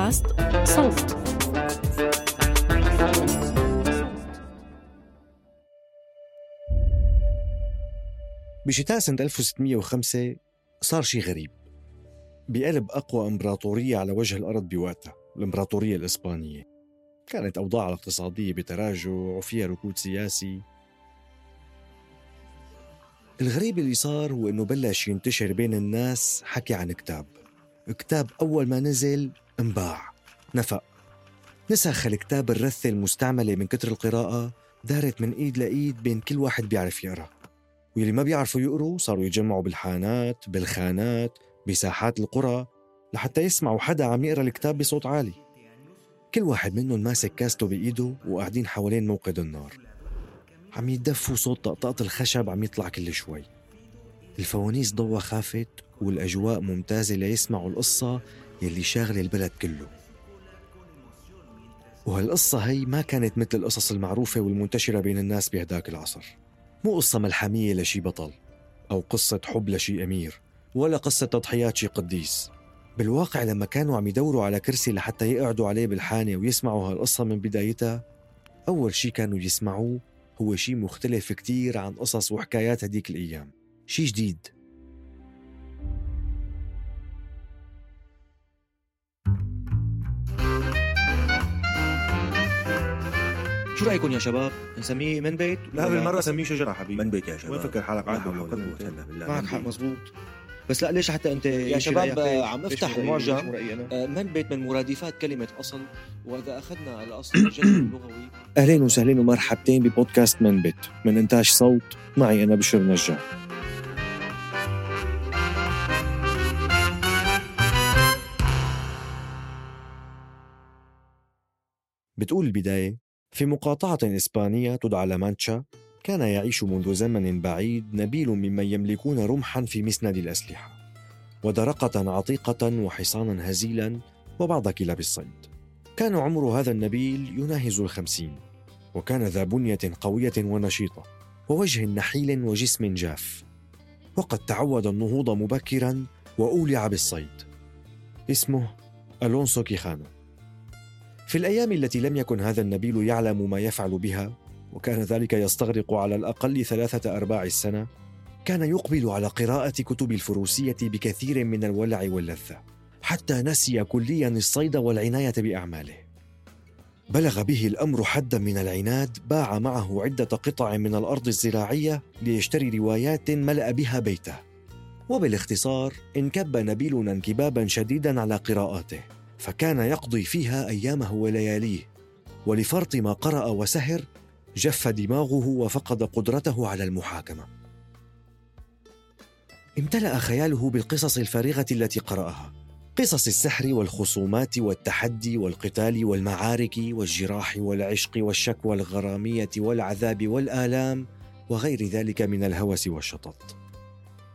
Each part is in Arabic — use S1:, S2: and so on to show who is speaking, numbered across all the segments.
S1: بودكاست صوت.
S2: بشتاء سنة 1605 صار شيء غريب. بقلب أقوى إمبراطورية على وجه الأرض بوقتها الإمبراطورية الإسبانية. كانت أوضاعها الاقتصادية بتراجع وفيها ركود سياسي. الغريب اللي صار هو إنه بلش ينتشر بين الناس حكي عن كتاب. كتاب أول ما نزل انباع. نفق. نسخ الكتاب الرثة المستعملة من كتر القراءة دارت من إيد لإيد بين كل واحد بيعرف يقرأ. واللي ما بيعرفوا يقروا صاروا يتجمعوا بالحانات بالخانات بساحات القرى لحتى يسمعوا حدا عم يقرأ الكتاب بصوت عالي. كل واحد منهم ماسك كاسته بإيده وقاعدين حوالين موقد النار. عم يتدفوا صوت طقطقة الخشب عم يطلع كل شوي. الفوانيس ضوء خافت والأجواء ممتازة ليسمعوا القصة يلي شاغلة البلد كله. وهالقصة هي ما كانت مثل القصص المعروفة والمنتشرة بين الناس بهداك العصر. مو قصة ملحمية لشي بطل أو قصة حب لشي أمير ولا قصة تضحيات شي قديس. بالواقع لما كانوا عم يدوروا على كرسي لحتى يقعدوا عليه بالحانة ويسمعوا هالقصة من بدايتها أول شي كانوا يسمعوه هو شي مختلف كتير عن قصص وحكايات هديك الأيام. شي جديد.
S3: شو رايكم يا شباب؟ نسميه من بيت؟
S4: لا بالمرة سميه شجرة حبيبي
S3: من بيت يا شباب
S4: وين فكر حالك
S3: حول ولا بالله.
S4: معك حق. مزبوط
S3: بس لا ليش حتى أنت
S4: يا شباب
S3: رأيك؟
S4: عم افتح؟ المعجم؟ آه،
S3: من بيت من مرادفات كلمة أصل وإذا أخذنا الأصل الجذر اللغوي أهلين وسهلين ومرحبتين ببودكاست من بيت من إنتاج صوت معي أنا بشر نجار
S2: بتقول البداية في مقاطعة إسبانية تدعى لامانتشا كان يعيش منذ زمن بعيد نبيل ممن يملكون رمحا في مسند الأسلحة ودرقة عتيقة وحصانا هزيلا وبعض كلاب الصيد. كان عمر هذا النبيل يناهز الخمسين وكان ذا بنية قوية ونشيطة ووجه نحيل وجسم جاف. وقد تعود النهوض مبكرا وأولع بالصيد. اسمه ألونسو كيخانو. في الأيام التي لم يكن هذا النبيل يعلم ما يفعل بها وكان ذلك يستغرق على الأقل ثلاثة أرباع السنة كان يقبل على قراءة كتب الفروسية بكثير من الولع واللذة حتى نسي كليا الصيد والعناية بأعماله. بلغ به الأمر حدا من العناد باع معه عدة قطع من الأرض الزراعية ليشتري روايات ملأ بها بيته. وبالاختصار انكب نبيل انكبابا شديدا على قراءاته. فكان يقضي فيها أيامه ولياليه. ولفرط ما قرأ وسهر جف دماغه وفقد قدرته على المحاكمة. امتلأ خياله بالقصص الفارغة التي قرأها. قصص السحر والخصومات والتحدي والقتال والمعارك والجراح والعشق والشكوى الغراميه والعذاب والآلام وغير ذلك من الهوس والشطط.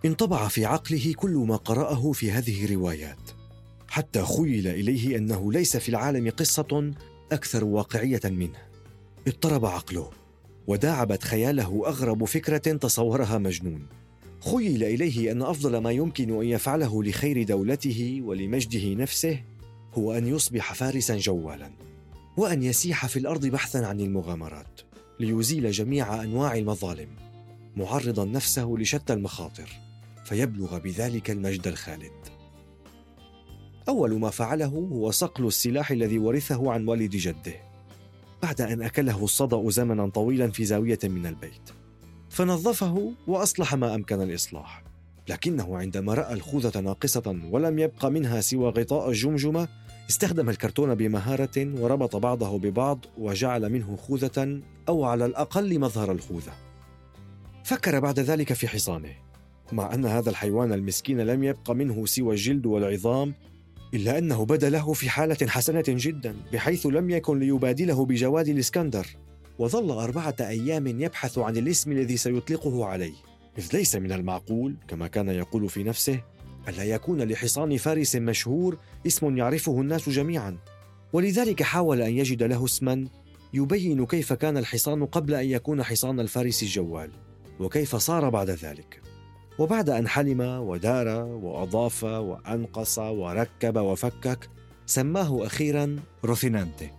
S2: انطبع في عقله كل ما قرأه في هذه الروايات. حتى خيل إليه أنه ليس في العالم قصة أكثر واقعية منه. اضطرب عقله وداعبت خياله أغرب فكرة تصورها مجنون. خيل إليه أن أفضل ما يمكن أن يفعله لخير دولته ولمجده نفسه هو أن يصبح فارسا جوالا وأن يسيح في الأرض بحثا عن المغامرات ليزيل جميع أنواع المظالم معرضا نفسه لشتى المخاطر فيبلغ بذلك المجد الخالد. أول ما فعله هو صقل السلاح الذي ورثه عن والد جده بعد أن أكله الصدأ زمنا طويلا في زاوية من البيت. فنظفه وأصلح ما أمكن الإصلاح. لكنه عندما رأى الخوذة ناقصة ولم يبق منها سوى غطاء الجمجمه استخدم الكرتون بمهارة وربط بعضه ببعض وجعل منه خوذة أو على الأقل مظهر الخوذة. فكر بعد ذلك في حصانه. ومع أن هذا الحيوان المسكين لم يبق منه سوى الجلد والعظام إلا أنه بدا له في حالة حسنة جدا بحيث لم يكن ليبادله بجواد الإسكندر. وظل أربعة أيام يبحث عن الاسم الذي سيطلقه عليه. إذ ليس من المعقول كما كان يقول في نفسه ألا يكون لحصان فارس مشهور اسم يعرفه الناس جميعا. ولذلك حاول أن يجد له اسما يبين كيف كان الحصان قبل أن يكون حصان الفارس الجوال وكيف صار بعد ذلك. وبعد أن حلم ودار وأضاف وأنقص وركب وفكك سماه أخيرا روثينانتي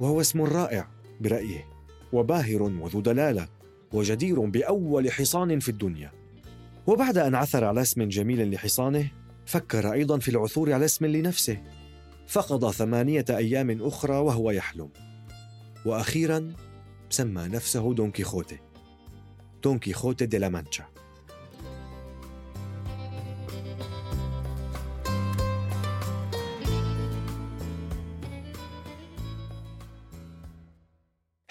S2: وهو اسم رائع برأيه وباهر وذو دلالة وجدير بأول حصان في الدنيا. وبعد أن عثر على اسم جميل لحصانه فكر أيضا في العثور على اسم لنفسه. فقضى ثمانية أيام أخرى وهو يحلم. وأخيرا سمى نفسه دون كيخوتي دون كيخوتي دي لا مانشا.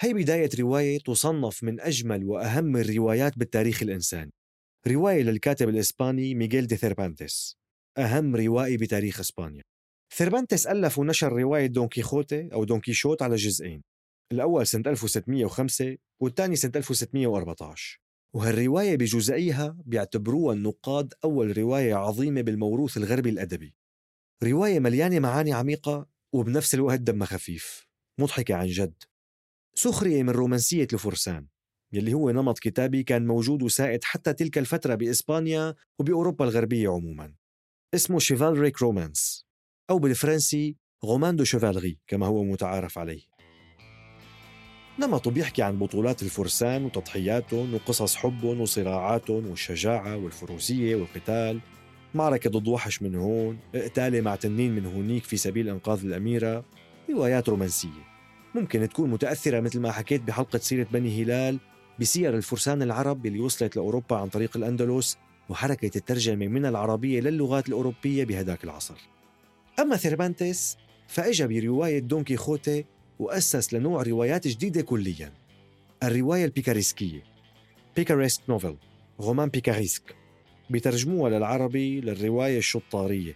S2: هي بداية رواية تصنف من أجمل وأهم الروايات بالتاريخ الإنساني رواية للكاتب الإسباني ميغيل دي ثيربانتس أهم روائي بتاريخ إسبانيا. ثيربانتس ألف ونشر رواية دون كيخوتي أو دون كيشوت على جزئين الأول سنة 1605 والثاني سنة 1614 وهالرواية بجزئيها بيعتبروها النقاد أول رواية عظيمة بالموروث الغربي الأدبي. رواية مليانة معاني عميقة وبنفس الوقت دمها خفيف مضحكة عن جد. سخرية من رومانسية الفرسان يلي هو نمط كتابي كان موجود وسائد حتى تلك الفترة بإسبانيا وبأوروبا الغربية عموما. اسمه chivalric romance أو بالفرنسي roman de chevalerie كما هو متعارف عليه. نمطه بيحكي عن بطولات الفرسان وتضحياتهم وقصص حبهم وصراعاتهم والشجاعة والفروسية والقتال. معركة ضد وحش من هون قتالة مع تنين من هونيك في سبيل إنقاذ الأميرة. روايات رومانسية. ممكن تكون متأثرة مثل ما حكيت بحلقة سيرة بني هلال بسير الفرسان العرب اللي وصلت لأوروبا عن طريق الأندلس وحركة الترجمة من العربية للغات الأوروبية بهداك العصر. أما ثيربانتس فإجا برواية دون كيخوتي وأسس لنوع روايات جديدة كليا. الرواية البيكاريسكية picaresque novel roman picaresque بترجموها للعربي للرواية الشطارية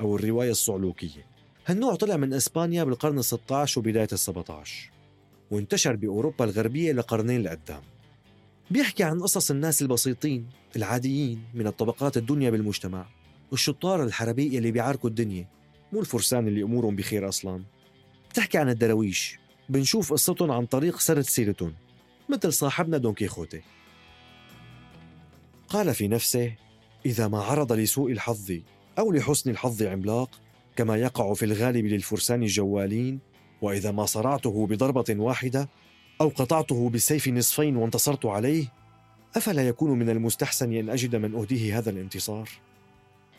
S2: أو الرواية الصعلوكية. هالنوع طلع من إسبانيا بالقرن ال16 وبداية ال17 وانتشر بأوروبا الغربية لقرنين لقدام. بيحكي عن قصص الناس البسيطين العاديين من الطبقات الدنيا بالمجتمع والشطار الحربية اللي بيعاركوا الدنيا مو الفرسان اللي أمورهم بخير أصلا. بتحكي عن الدراويش بنشوف قصتهم عن طريق سرد سيرتهم مثل صاحبنا دون كيخوتي. قال في نفسه إذا ما عرض لسوء الحظ أو لحسن الحظ عملاق كما يقع في الغالب للفرسان الجوالين وإذا ما صرعته بضربة واحدة أو قطعته بالسيف نصفين وانتصرت عليه أفلا يكون من المستحسن أن أجد من أهديه هذا الانتصار؟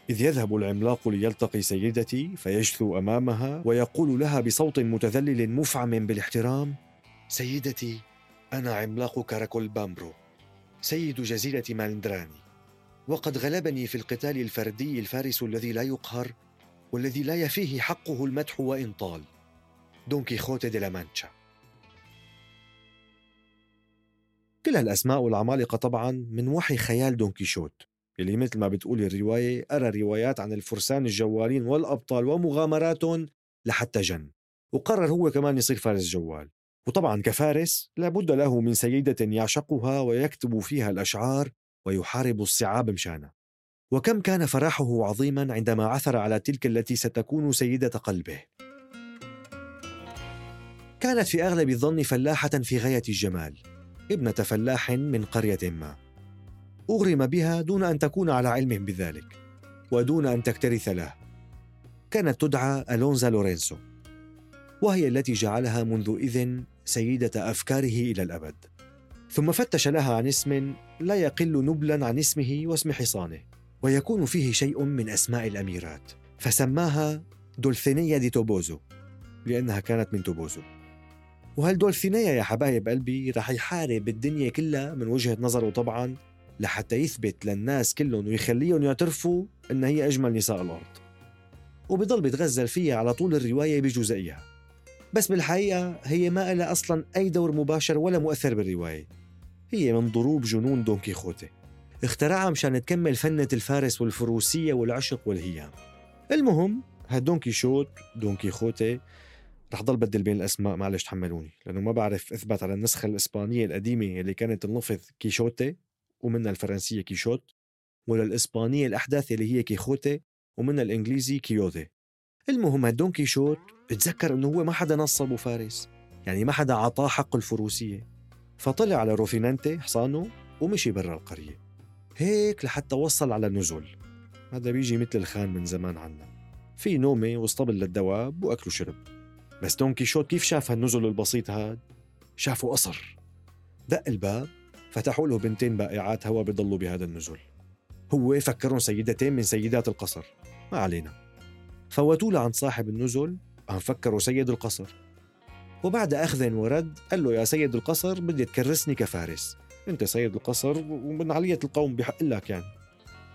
S2: إذ يذهب العملاق ليلتقي سيدتي فيجثو أمامها ويقول لها بصوت متذلل مفعم بالاحترام سيدتي أنا عملاق كاراكوليامبرو سيد جزيرة مالندراني وقد غلبني في القتال الفردي الفارس الذي لا يقهر والذي لا يفيه حقه المدح وإن طال. دون كيخوتي دي لا مانشا كل هالأسماء والعمالقة طبعا من وحي خيال دون كيشوت اللي مثل ما بتقول الرواية قرا روايات عن الفرسان الجوالين والأبطال ومغامراتهم لحتى جن. وقرر هو كمان يصير فارس جوال. وطبعا كفارس لابد له من سيدة يعشقها ويكتب فيها الأشعار ويحارب الصعاب مشانها وكم كان فرحه عظيما عندما عثر على تلك التي ستكون سيدة قلبه. كانت في أغلب الظن فلاحة في غاية الجمال ابنة فلاح من قرية ما. أغرم بها دون أن تكون على علم بذلك ودون أن تكترث له. كانت تدعى ألونزا لورينسو وهي التي جعلها منذ إذن سيدة أفكاره إلى الأبد. ثم فتش لها عن اسم لا يقل نبلا عن اسمه واسم حصانه. ويكون فيه شيء من أسماء الأميرات فسماها دولثينيا دي توبوزو لأنها كانت من توبوزو. وهالدولثينيا يا حبايب قلبي رح يحارب الدنيا كلها من وجهة نظره طبعا لحتى يثبت للناس كلهم ويخليهم يعترفوا إن هي أجمل نساء الأرض. وبضل بيتغزل فيها على طول الرواية بجزئيها. بس بالحقيقة هي ما لها أصلا أي دور مباشر ولا مؤثر بالرواية. هي من ضروب جنون دون كيخوتي. اخترعها مشان تكمل فنة الفارس والفروسية والعشق والهيام. المهم هالدون كيشوت دون كيخوتي رح ضل بدل بين الأسماء معلش تحملوني لأنه ما بعرف اثبت على النسخة الإسبانية القديمة اللي كانت تنلفظ كيشوتي ومنها الفرنسية كيشوت ولا الإسبانية الأحدث اللي هي كيخوتي ومنها الإنجليزي كيوتي. المهم هالدون كيشوت بتذكر إنه هو ما حدا نصبه فارس يعني ما حدا عطاه حق الفروسية. فطلع على روسينانتي حصانه ومشي برا القرية. هيك لحتى وصل على النزل هذا بيجي مثل الخان من زمان عنا. في نومة واسطبل للدواب وأكل وشرب. بس دون كيشوت كيف شاف هالنزل البسيط هاد؟ شافه قصر. دق الباب فتحوا له بنتين بائعات هوا بيضلوا بهذا النزل هو فكرهم سيدتين من سيدات القصر. ما علينا. فوتوا عند صاحب النزل عم فكروا سيد القصر. وبعد أخذ ورد قال له يا سيد القصر بدي تكرسني كفارس. انت سيد القصر ومن علية القوم بحق لك يعني.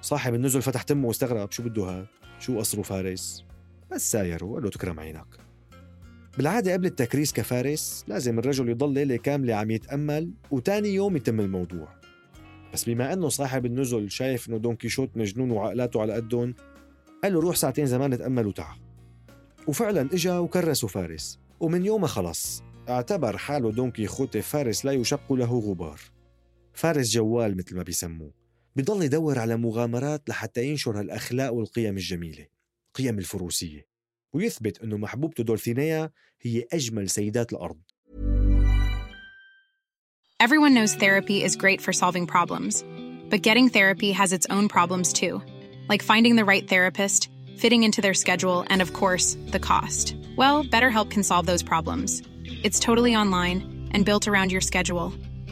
S2: صاحب النزل فتح تمه واستغرب شو بده هاد؟ شو قصره فارس؟ بس ساير وقال له تكرم عينك. بالعادة قبل التكريس كفارس لازم الرجل يضل ليلة كاملة عم يتأمل وتاني يوم يتم الموضوع. بس بما أنه صاحب النزل شايف أنه دون كيشوت مجنون وعقلاته على قدهم قال له روح ساعتين زمان تأمل وتعا. وفعلا إجا وكرسوا فارس. ومن يومها خلص اعتبر حاله دون كيخوتي فارس لا يشق له غبار. فارس جوال مثل ما بيسموه بضل يدور على مغامرات لحتى ينشر هالأخلاق والقيم الجميلة قيم الفروسية ويثبت أنه محبوبته دولثينيا هي أجمل سيدات الأرض
S5: Everyone knows therapy is great for solving problems, but getting therapy has its own problems too, like finding the right therapist, fitting into their schedule, and of course, the cost. Well, BetterHelp can solve those problems. It's totally online and built around your schedule.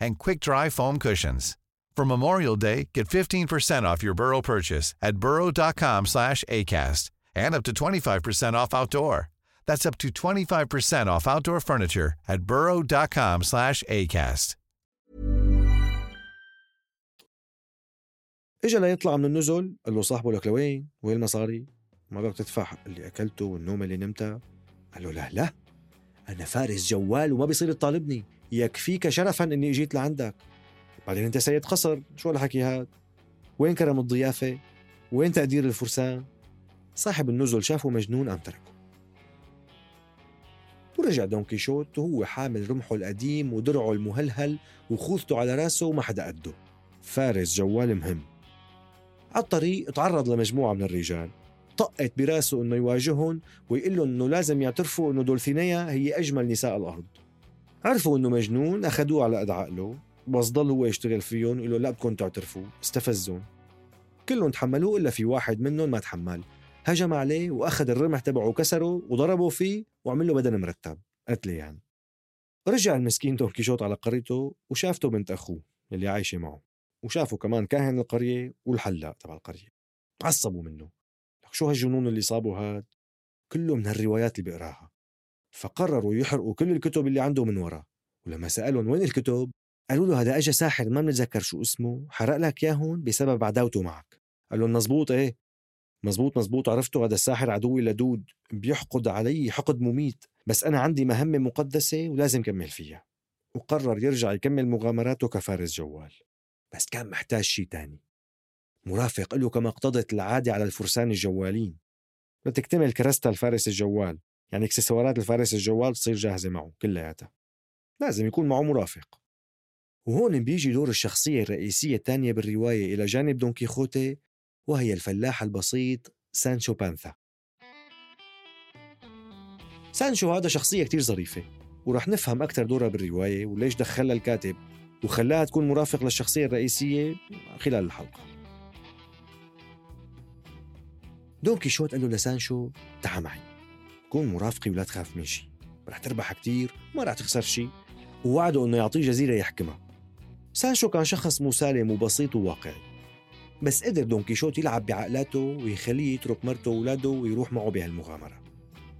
S4: and quick-dry foam cushions. For Memorial Day, get 15% off your Burrow purchase at burrow.com slash ACAST and up to 25% off outdoor. That's up to 25% off outdoor furniture at burrow.com slash ACAST.
S2: اجى ليطلع من النزل قال له صاحبه لك لوين؟ وين المصاري؟ ما بدك تدفع اللي اكلته والنوم اللي نمتها؟ قال له لا لا انا فارس جوال وما بيصير تطالبني يكفيك شرفا إني أجيت لعندك بعدين أنت سيد قصر شو الحكي هاد؟ وين كرم الضيافة؟ وين تقدير الفرسان؟ صاحب النزل شافه مجنون قام تركه ورجع دون كيشوت وهو حامل رمحه القديم ودرعه المهلهل وخوذته على راسه وما حدا قده فارس جوال مهم على الطريق تعرض لمجموعة من الرجال طقت براسه إنه يواجههم ويقول إنه لازم يعترفوا إنه دولفينيا هي أجمل نساء الأرض عرفوا إنه مجنون اخذوه على قد عقله بس ضل هو يشتغل فيهم يقول لا بدكم تعترفوا استفزهم. كلهم تحملوه إلا في واحد منهم ما تحمل. هجم عليه وأخذ الرمح تبعه وكسره وضربه فيه وعمل له بدن مرتب. قتله يعني. رجع المسكين دون كيشوت على قريته وشافته بنت أخوه اللي عايشة معه. وشافوا كمان كاهن القرية والحلاق تبع القرية. عصبوا منه. لك شو هالجنون اللي صابه هاد؟ كله من هالروايات اللي بيقراها. فقرروا يحرقوا كل الكتب اللي عنده من وراه ولما سألهم وين الكتب؟ قالوا له هذا اجى ساحر ما بنتذكر شو اسمه حرق لك ياهن بسبب عداوته معك. قال لهم مزبوط إيه مزبوط مزبوط عرفته هذا الساحر عدوي لدود بيحقد علي حقد مميت بس أنا عندي مهمة مقدسة ولازم كمل فيها. وقرر يرجع يكمل مغامراته كفارس جوال. بس كان محتاج شيء تاني. مرافق له كما اقتضت العادة على الفرسان الجوالين. لتكتمل كرستة الفارس الجوال. يعني إكسسوارات الفارس الجوال تصير جاهزة معه كلياتها. لازم يكون معه مرافق. وهون بيجي دور الشخصية الرئيسية الثانية بالرواية إلى جانب دون كيخوتي وهي الفلاح البسيط سانشو بانثا. سانشو هذا شخصية كتير ظريفة ورح نفهم أكثر دورها بالرواية وليش دخلها الكاتب وخلاها تكون مرافق للشخصية الرئيسية خلال الحلقة. دون كيشوت قال له لسانشو تعا معي. كون مرافقي ولا تخاف من شي. رح تربح كتير ما رح تخسر شي. ووعده إنه يعطيه جزيرة يحكمها. سانشو كان شخص مسالم وبسيط وواقعي. بس قدر دون كيشوت يلعب بعقلاته ويخليه يترك مرته وولاده ويروح معه بهالمغامرة.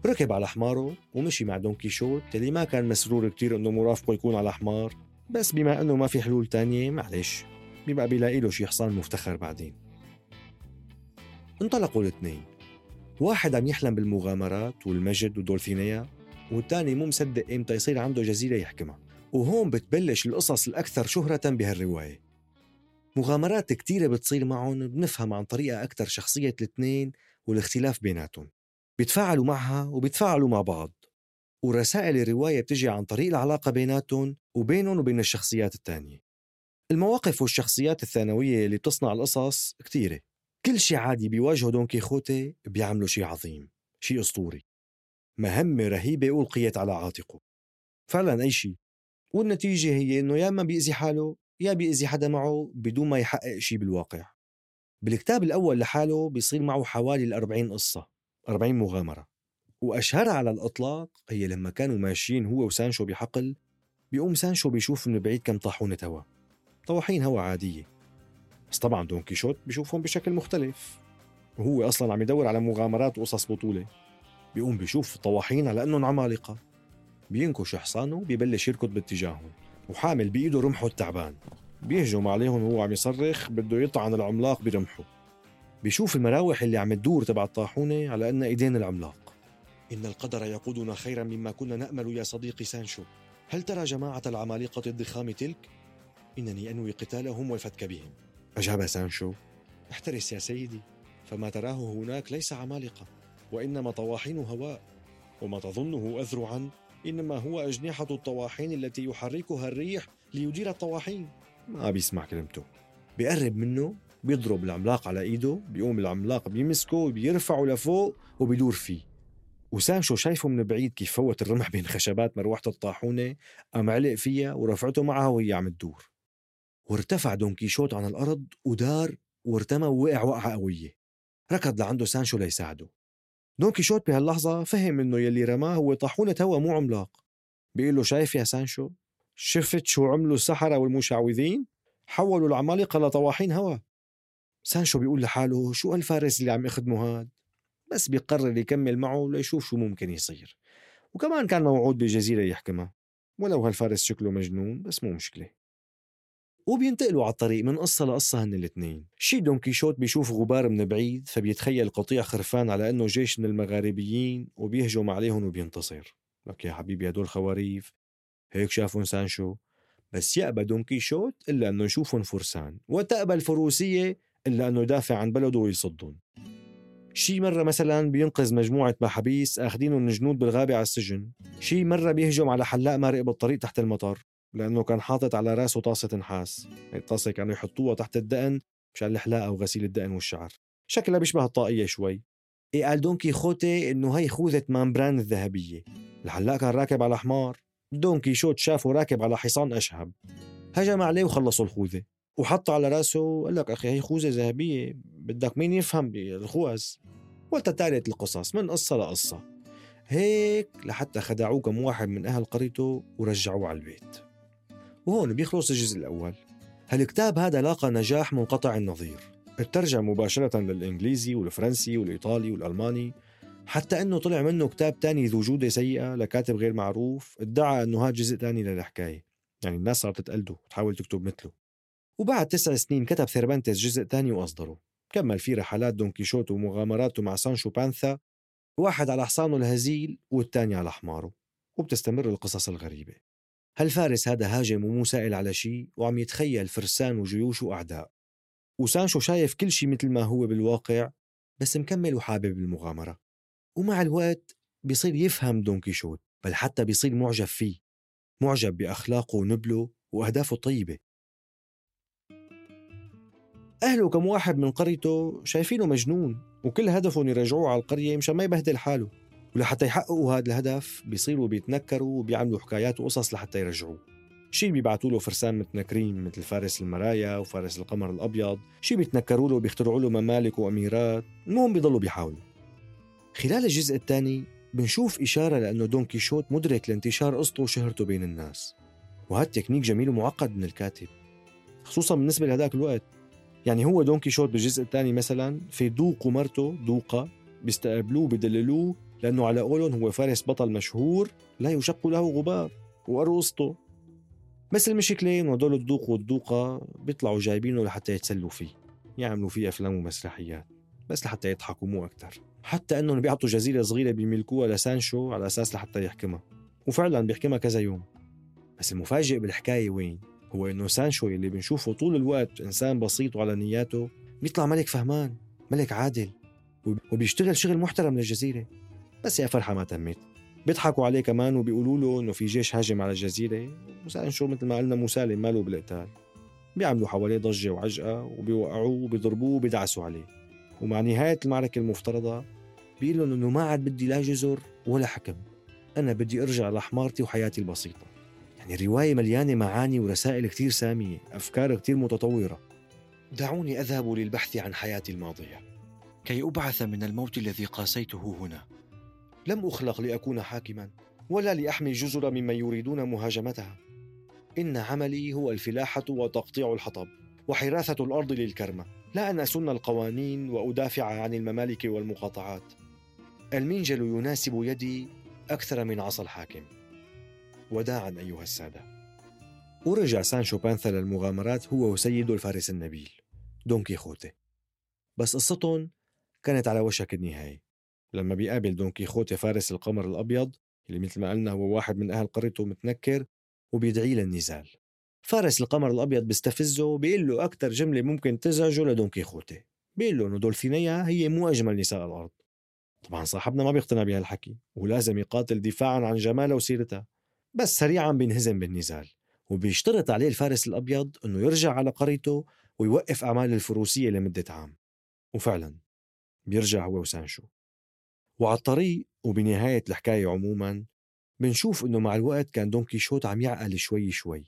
S2: ركب على حماره ومشي مع دون كيشوت اللي ما كان مسرور كتير إنه مرافقه يكون على حمار. بس بما إنه ما في حلول تانية معلش بيبقى بيلاقي له شي حصان مفتخر بعدين. انطلقوا الاثنين. واحد عم يحلم بالمغامرات والمجد ودولفينيا والتاني مو مصدق إمتى يصير عنده جزيرة يحكمها. وهون بتبلش القصص الأكثر شهرة بهالرواية. مغامرات كتيرة بتصير معهم بنفهم عن طريقة أكثر شخصية الاثنين والاختلاف بيناتهم. بيتفاعلوا معها وبيتفاعلوا مع بعض. ورسائل الرواية بتجي عن طريق العلاقة بيناتهم وبينهم وبين الشخصيات الثانية. المواقف والشخصيات الثانوية اللي بتصنع القصص كتيرة. كل شي عادي بيواجهه دون كيخوتي بيعملوا شي عظيم شي أسطوري. مهمة رهيبة ألقيت على عاتقه. فعلا أي شي. والنتيجة هي إنه يا ما بيأذي حاله يا بيأذي حدا معه بدون ما يحقق شي بالواقع. بالكتاب الأول لحاله بيصير معه حوالي الأربعين قصة أربعين مغامرة. وأشهرها على الإطلاق هي لما كانوا ماشيين هو وسانشو بحقل بيقوم سانشو بيشوف من بعيد كم طاحونة هوا. طواحين هوا عادية. بس طبعا دون كيشوت بيشوفهم بشكل مختلف. وهو أصلا عم يدور على مغامرات وقصص بطولة. بيقوم بيشوف طواحين على أنهم عمالقة. بينكش حصانه بيبلش يركض باتجاههم. وحامل بإيده رمحه التعبان. بيهجم عليهم وهو عم يصرخ بده يطعن العملاق برمحه. بيشوف المراوح اللي عم تدور تبع الطاحونة على أن إيدين العملاق. إن القدر يقودنا خيرا مما كنا نأمل يا صديقي سانشو. هل ترى جماعة العمالقة الضخام تلك؟ إنني أنوي قتالهم والفتك بهم. أجاب سانشو احترس يا سيدي فما تراه هناك ليس عمالقة وإنما طواحين هواء وما تظنه أذرعا إنما هو أجنحة الطواحين التي يحركها الريح ليدير الطواحين. ما بيسمع كلمته. بيقرب منه بيضرب العملاق على إيده بيقوم العملاق بيمسكه بيرفعه لفوق وبيدور فيه. وسانشو شايفه من بعيد كيف فوت الرمح بين خشبات مروحة الطاحونة قام علق فيها ورفعته معها وهي عم تدور. وارتفع دون كيشوت عن الأرض ودار وارتمى ووقع وقعة قوية. ركض لعنده سانشو ليساعده. دون كيشوت بهاللحظة فهم إنه يلي رماه هو طاحونة هوا مو عملاق. بيقول له شايف يا سانشو؟ شفت شو عملوا السحرة والمشعوذين؟ حولوا العمالقة لطواحين هوا. سانشو بيقول لحاله شو هالفارس اللي عم يخدمه هاد؟ بس بيقرر يكمل معه ليشوف شو ممكن يصير. وكمان كان موعود بجزيرة يحكمها. ولو هالفارس شكله مجنون بس مو مشكلة. وبينتقلوا على الطريق من قصة لقصة هن الاثنين شي دون كيشوت بيشوف غبار من بعيد فبيتخيل قطيع خرفان على إنه جيش من المغاربيين وبيهجم عليهم وبينتصر. لك يا حبيبي هدول خواريف هيك شافهم سانشو بس يأبى دون كيشوت إلا أنه يشوفهم فرسان وتأبى الفروسية إلا أنه يدافع عن بلده ويصدهم. شي مرة مثلا بينقذ مجموعة محابيس آخدينهم جنود بالغابة على السجن. شي مرة بيهجم على حلاق مارق بالطريق تحت المطر لأنه كان حاطط على رأسه طاسة نحاس الطاسة كانوا يحطوها تحت الدقن مشان الحلاقة وغسيل الدقن والشعر. شكلها بيشبه الطاقية شوي. إيه قال دون كيخوتي إنه هي خوذة مامبران الذهبية. الحلاق كان راكب على حمار. دون كيشوت شافه راكب على حصان أشهب. هجم عليه وخلصه الخوذة. وحط على رأسه وقال لك أخي هي خوذة ذهبية بدك مين يفهم بالخوذ؟ وتتالت القصص من قصة لقصة. هيك لحتى خدعوه كم واحد من أهل قريته ورجعوه على البيت. وهون بيخلص الجزء الأول. هالكتاب هذا لاقى نجاح منقطع النظير. اترجم مباشرة للإنجليزي والفرنسي والإيطالي والألماني. حتى أنه طلع منه كتاب تاني ذو جودة سيئة لكاتب غير معروف ادعى أنه هذا جزء تاني للحكاية. يعني الناس صارت تقلده وتحاول تكتب مثله. وبعد تسع سنين كتب ثيربانتس جزء تاني وأصدره. كمل فيه رحلات دون كيشوت ومغامراته مع سانشو بانثا واحد على حصانه الهزيل والتاني على حماره. وبتستمر القصص الغريبة. هالفارس هذا هاجم ومو سائل على شيء وعم يتخيل فرسان وجيوش وأعداء؟ وسانشو شايف كل شيء مثل ما هو بالواقع بس مكمل وحابب المغامرة. ومع الوقت بيصير يفهم دون كيشوت بل حتى بيصير معجب فيه. معجب بأخلاقه ونبله وأهدافه الطيبة. أهله كم واحد من قريته شايفينه مجنون وكل هدفهم يرجعوه على القرية مشان ما يبهدل حاله. ولحتى يحققوا هذا الهدف بيصيروا بيتنكروا وبيعملوا حكايات وقصص لحتى يرجعوه شي بيبعتوا له فرسان متنكرين مثل فارس المرايا وفارس القمر الأبيض، شي بيتنكروا له بيخترعوا له ممالك وأميرات، المهم بيضلوا بيحاولوا. خلال الجزء الثاني بنشوف إشارة لأنه دون كيشوت مدرك لانتشار قصته وشهرته بين الناس. وهذا تكنيك جميل ومعقد من الكاتب خصوصا بالنسبة لهذاك الوقت. يعني هو دون كيشوت بالجزء الثاني مثلا في دوق ومرته دوقة بيستقبلوه بدللوه لأنه على قولهم هو فارس بطل مشهور لا يشق له غبار وقروا قصته بس المشكلة إنه هدول الدوق والدوقة بيطلعوا جايبينه لحتى يتسلوا فيه يعملوا فيه أفلام ومسرحيات بس لحتى يضحكوا مو أكثر حتى إنهم بيعطوا جزيرة صغيرة بيملكوها لسانشو على أساس لحتى يحكمها وفعلا بيحكمها كذا يوم. بس المفاجئ بالحكاية وين؟ هو إنه سانشو اللي بنشوفه طول الوقت إنسان بسيط وعلى نياته بيطلع ملك فهمان ملك عادل وبيشتغل شغل محترم للجزيرة. بس يا فرحة ما تمت بيضحكوا عليه كمان وبيقولوا له إنه في جيش هاجم على الجزيرة. وسانشو مثل ما قلنا مسالم ماله بالقتال بيعملوا حواليه ضجة وعجقة وبيوقعوه وبيضربوه وبيدعسوا عليه. ومع نهاية المعركة المفترضة بيقول لهم إنه ما عاد بدي لا جزر ولا حكم. أنا بدي أرجع لحمارتي وحياتي البسيطة. يعني الرواية مليانة معاني ورسائل كتير سامية أفكار كتير متطورة. دعوني أذهب للبحث عن حياتي الماضية. كي أبعث من الموت الذي قاسيته هنا. لم أخلق لأكون حاكما ولا لأحمي الجزر ممن يريدون مهاجمتها. إن عملي هو الفلاحة وتقطيع الحطب وحراثة الأرض للكرمة. لا أن أسن القوانين وأدافع عن الممالك والمقاطعات. المنجل يناسب يدي أكثر من عصا الحاكم. وداعا أيها السادة. ورجع سانشو بانثا للمغامرات هو وسيده الفارس النبيل دون كيخوتي بس قصتهم كانت على وشك النهاية. لما بيقابل دون كيخوتي فارس القمر الأبيض اللي مثل ما قلنا هو واحد من أهل قريته متنكر وبيدعيه للنزال فارس القمر الأبيض بيستفزه وبيقول له أكثر جملة ممكن تزعجه لدون كيخوتي بيقول له إنه دولثينيا هي مو أجمل نساء الأرض. طبعا صاحبنا ما بيقتنع بهالحكي ولازم يقاتل دفاعا عن جمالها وسيرتها بس سريعا بينهزم بالنزال وبيشترط عليه الفارس الأبيض أنه يرجع على قريته ويوقف أعمال الفروسية لمدة عام. وفعلا بيرجع هو وسانشو. وعلى الطريق وبنهاية الحكاية عموما بنشوف أنه مع الوقت كان دون كيشوت عم يعقل شوي شوي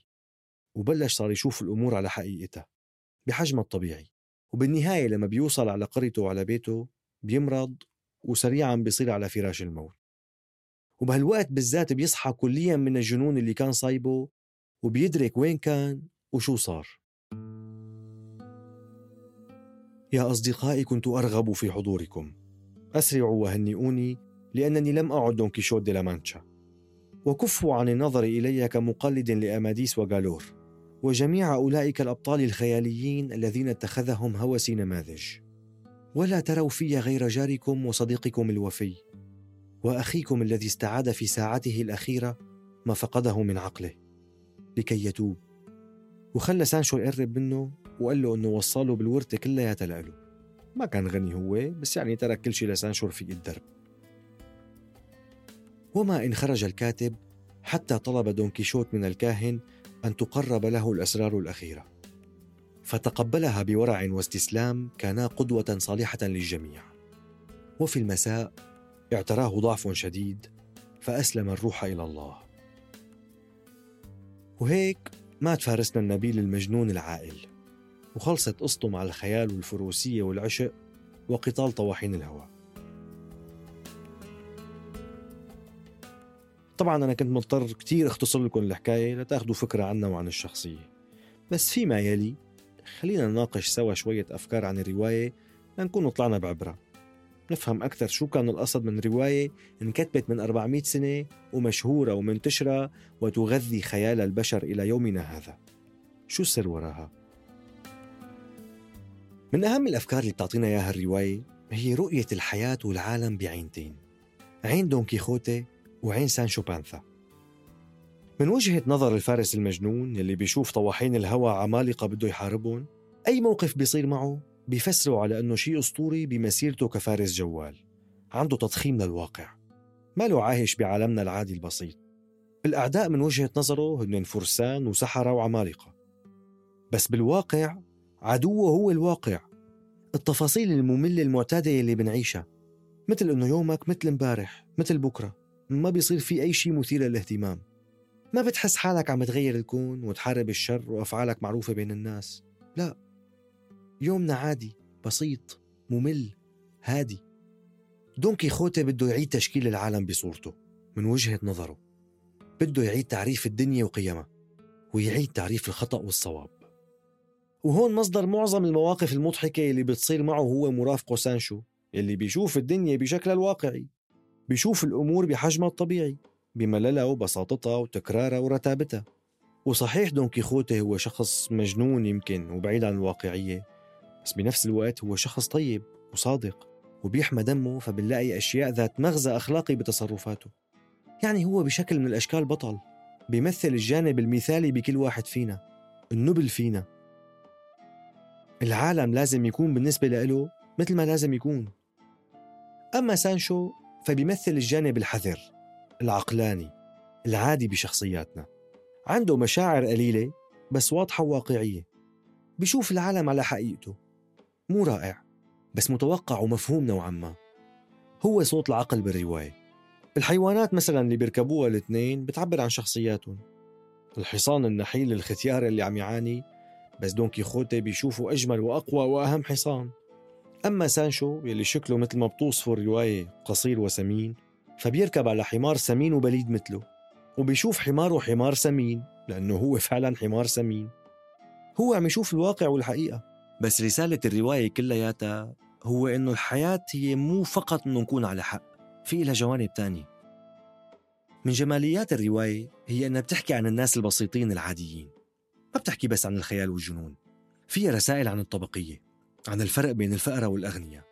S2: وبلش صار يشوف الأمور على حقيقتها بحجمها الطبيعي. وبالنهاية لما بيوصل على قريته وعلى بيته بيمرض وسريعا بيصير على فراش الموت. وبهالوقت بالذات بيصحى كليا من الجنون اللي كان صايبه وبيدرك وين كان وشو صار. يا أصدقائي كنت أرغب في حضوركم. أسرعوا وهنئوني لأنني لم أعد دون كيشوت دي لامانشا وكفوا عن النظر إلي كمقلد لأماديس وغالور وجميع أولئك الأبطال الخياليين الذين اتخذهم هوسي نماذج. ولا تروا في غير جاركم وصديقكم الوفي وأخيكم الذي استعاد في ساعته الأخيرة ما فقده من عقله. لكي يتوب. وخلى سانشو يقرب منه وقال له إنه وصى له بالورثة كلياتها له ما كان غني هو بس يعني ترك كل شيء لسانشو رفيق الدرب. وما إن خرج الكاتب حتى طلب دون كيشوت من الكاهن أن تقرب له الأسرار الأخيرة. فتقبلها بورع واستسلام كانا قدوة صالحة للجميع. وفي المساء اعتراه ضعف شديد فأسلم الروح إلى الله. وهيك مات فارسنا النبيل المجنون العائل. وخلصت قصته مع الخيال والفروسية والعشق وقتال طواحين الهوى طبعا أنا كنت مضطر كتير أختصر لكم الحكاية لتأخذوا فكرة عنا وعن الشخصية. بس فيما يلي خلينا نناقش سوا شوية أفكار عن الرواية لنكون طلعنا بعبرة. نفهم أكثر شو كان القصد من رواية انكتبت من 400 سنة ومشهورة ومنتشرة وتغذي خيال البشر إلى يومنا هذا. شو السر وراها؟ من أهم الأفكار اللي بتعطينا إياها الرواية هي رؤية الحياة والعالم بعينتين عين دون كيخوتي وعين سانشو بانثا من وجهة نظر الفارس المجنون يلي بيشوف طواحين الهوى عمالقة بده يحاربهم أي موقف بيصير معه بيفسره على أنه شيء أسطوري بمسيرته كفارس جوال عنده تضخيم للواقع. ما له عايش بعالمنا العادي البسيط. الأعداء من وجهة نظره هن فرسان وسحرة وعمالقة. بس بالواقع عدوه هو الواقع. التفاصيل المملة المعتادة اللي بنعيشها. مثل إنه يومك مثل امبارح مثل بكرة. ما بيصير في أي شيء مثير للاهتمام. ما بتحس حالك عم تغير الكون وتحارب الشر وأفعالك معروفة بين الناس. لا. يومنا عادي بسيط ممل هادي. دون كيخوتي بده يعيد تشكيل العالم بصورته من وجهة نظره. بده يعيد تعريف الدنيا وقيمها ويعيد تعريف الخطأ والصواب. وهون مصدر معظم المواقف المضحكة اللي بتصير معه هو مرافقه سانشو اللي بيشوف الدنيا بشكلها الواقعي بيشوف الأمور بحجمها الطبيعي بمللها وبساطتها وتكرارها ورتابتها. وصحيح دون كيخوتي هو شخص مجنون يمكن وبعيد عن الواقعية بس بنفس الوقت هو شخص طيب وصادق وبيحمى دمه فبنلاقي أشياء ذات مغزى أخلاقي بتصرفاته. يعني هو بشكل من الأشكال بطل بيمثل الجانب المثالي بكل واحد فينا النبل فينا. العالم لازم يكون بالنسبة له مثل ما لازم يكون. أما سانشو فبيمثل الجانب الحذر العقلاني العادي بشخصياتنا. عنده مشاعر قليلة بس واضحة وواقعية. بيشوف العالم على حقيقته. مو رائع بس متوقع ومفهوم نوعا ما. هو صوت العقل بالرواية. الحيوانات مثلا اللي بيركبوها الاثنين بتعبر عن شخصياتهم. الحصان النحيل الختيار اللي عم يعاني بس دون كيخوتي بيشوفوا أجمل وأقوى وأهم حصان. أما سانشو يلي شكله مثل ما بتوصفه الرواية قصير وسمين فبيركب على حمار سمين وبليد مثله وبيشوف حماره حمار سمين لأنه هو فعلا حمار سمين. هو عم يشوف الواقع والحقيقة. بس رسالة الرواية كلياتها هو إنه الحياة هي مو فقط إنه نكون على حق في لها جوانب تانية. من جماليات الرواية هي إنها بتحكي عن الناس البسيطين العاديين. ما بتحكي بس عن الخيال والجنون. فيها رسائل عن الطبقية عن الفرق بين الفقراء والأغنياء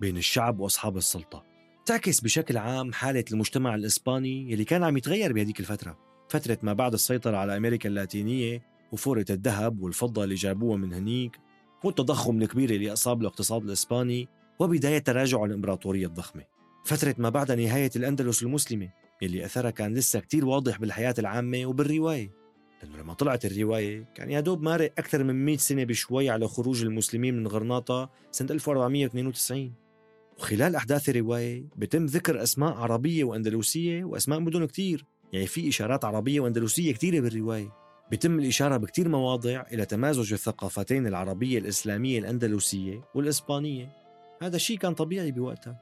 S2: بين الشعب وأصحاب السلطة. تعكس بشكل عام حالة المجتمع الإسباني يلي كان عم يتغير بهذيك الفترة. فترة ما بعد السيطرة على أمريكا اللاتينية وفورة الذهب والفضة اللي جابوها من هنيك والتضخم الكبير اللي أصاب الاقتصاد الإسباني وبداية تراجع الإمبراطورية الضخمة. فترة ما بعد نهاية الأندلس المسلمة يلي أثرها كان لسه كتير واضح بالحياة العامة وبالرواية. لأنه لما طلعت الرواية كان يا دوب مارق أكثر من 100 سنة بشوي على خروج المسلمين من غرناطة سنة 1492 وخلال أحداث الرواية بتم ذكر أسماء عربية وأندلسية وأسماء مدن كتير. يعني في إشارات عربية وأندلسية كتيرة بالرواية. بتم الإشارة بكتير مواضع إلى تمازج الثقافتين العربية الإسلامية الأندلسية والإسبانية. هذا الشيء كان طبيعي بوقتها.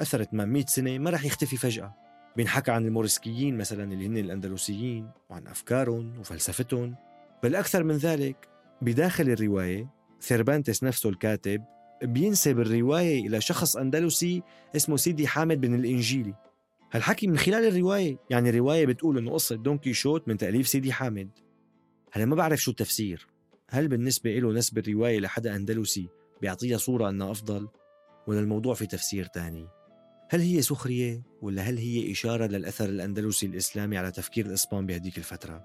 S2: أثر 800 سنة ما رح يختفي فجأة. بينحكى عن الموريسكيين مثلا اللي هن الأندلسيين وعن أفكارهم وفلسفتهم بل أكثر من ذلك بداخل الرواية ثيربانتس نفسه الكاتب بينسب الرواية إلى شخص أندلسي اسمه سيدي حامد بن الإنجيلي. هالحكي من خلال الرواية يعني الرواية بتقول إنه قصة دون كيشوت من تأليف سيدي حامد. هلأ ما بعرف شو التفسير. هل بالنسبة له نسب الرواية لحدا أندلسي بيعطيها صورة أنها أفضل ولا الموضوع في تفسير تاني؟ هل هي سخرية ولا هل هي إشارة للأثر الأندلسي الإسلامي على تفكير الإسبان بهديك الفترة؟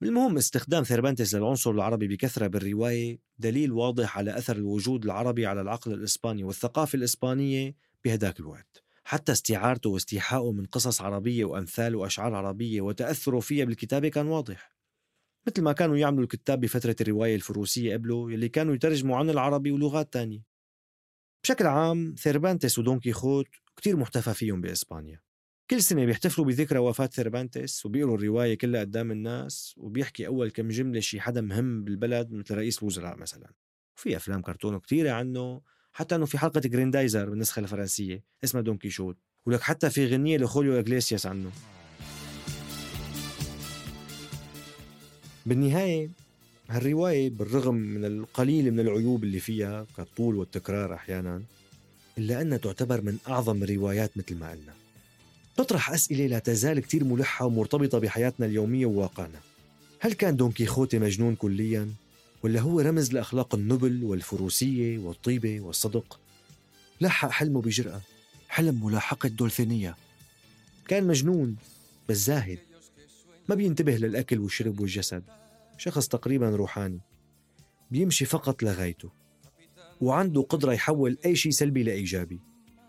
S2: بالمهم استخدام ثيربانتس للعنصر العربي بكثرة بالرواية دليل واضح على أثر الوجود العربي على العقل الإسباني والثقافة الإسبانية بهداك الوقت. حتى استعارته واستيحائه من قصص عربية وأمثال وأشعار عربية وتأثره فيها بالكتابة كان واضح. مثل ما كانوا يعملوا الكتاب بفترة الرواية الفروسية قبله يلي كانوا يترجموا عن العربي ولغات تانية. بشكل عام ثيربانتس ودون كيخوت كتير محتفى فيهم بإسبانيا. كل سنة بيحتفلوا بذكرى وفاة ثيربانتس وبيقروا الرواية كلها قدام الناس وبيحكي أول كم جملة شي حدا مهم بالبلد مثل رئيس الوزراء مثلا. وفي أفلام كرتون كتيرة عنه حتى أنه في حلقة جريندايزر بالنسخة الفرنسية اسمها دون كيشوت ولك حتى في غنية لخوليو إغليسياس عنه. بالنهاية هالرواية بالرغم من القليل من العيوب اللي فيها كالطول والتكرار أحيانا إلا أنها تعتبر من أعظم الروايات مثل ما قلنا. تطرح أسئلة لا تزال كتير ملحة ومرتبطة بحياتنا اليومية وواقعنا. هل كان دون كيخوتي مجنون كليا؟ ولا هو رمز لأخلاق النبل والفروسية والطيبة والصدق؟ لحق حلمه بجرأة. حلم ملاحقة دولفينية كان مجنون بس زاهد. ما بينتبه للأكل والشرب والجسد. شخص تقريبا روحاني. بيمشي فقط لغايته وعنده قدرة يحول أي شيء سلبي لإيجابي.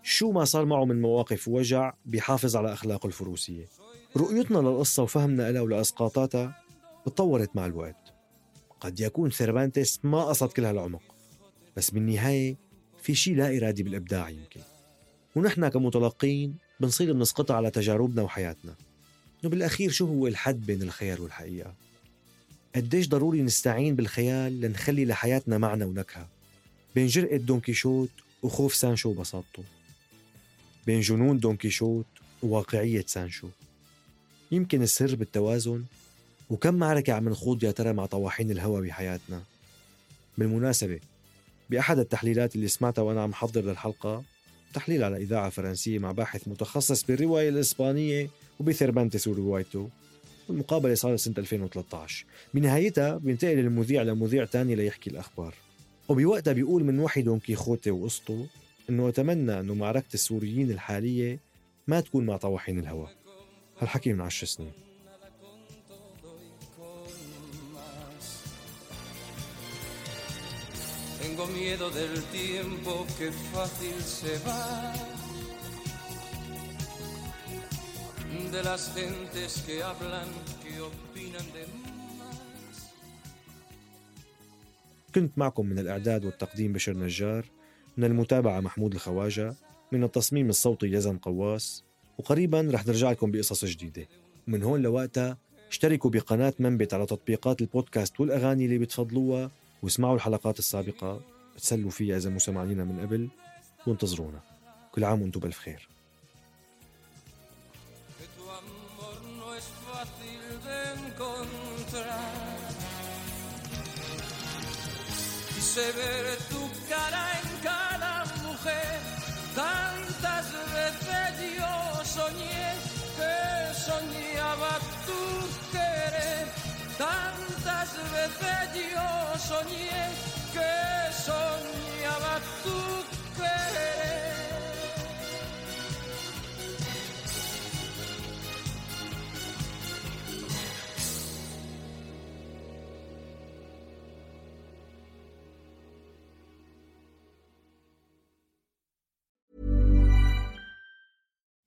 S2: شو ما صار معه من مواقف وجع بيحافظ على أخلاقه الفروسية. رؤيتنا للقصة وفهمنا لها ولأسقاطاتها تطورت مع الوقت. قد يكون سيرفانتس ما قصد كل هالعمق بس بالنهاية في شيء لا إرادي بالإبداع يمكن. ونحن كمتلقين بنصير بنسقطها على تجاربنا وحياتنا. وبالأخير شو هو الحد بين الخيال والحقيقة؟ قديش ضروري نستعين بالخيال لنخلي لحياتنا معنى ونكهة؟ بين جرأة دون كيشوت وخوف سانشو بساطته بين جنون دون كيشوت وواقعية سانشو. يمكن السر بالتوازن؟ وكم معركة عم نخوض يا ترى مع طواحين الهوا بحياتنا؟ بالمناسبة بأحد التحليلات اللي سمعتها وأنا عم حضر للحلقة تحليل على إذاعة فرنسية مع باحث متخصص بالرواية الإسبانية وبثربانتس وروايته المقابلة صارت سنة 2013 بنهايتها بينتقل المذيع لمذيع تاني ليحكي الأخبار. وبوقتها بيقول من وحي دون كيخوتي وقصته إنه أتمنى إنه معركة السوريين الحالية ما تكون مع طواحين الهوى هالحكي من عشر سنين. Tengo miedo del tiempo que fácil se va. De las gentes que hablan, que opinan de كنت معكم من الإعداد والتقديم بشر نجار من المتابعة محمود الخواجة من التصميم الصوتي يزن قواس وقريبا رح نرجع لكم بقصص جديدة. ومن هون لوقتها اشتركوا بقناة منبت على تطبيقات البودكاست والأغاني اللي بتفضلوها واسمعوا الحلقات السابقة بتسلوا فيها إذا مو من قبل وانتظرونا. كل عام وأنتم بألف خير severte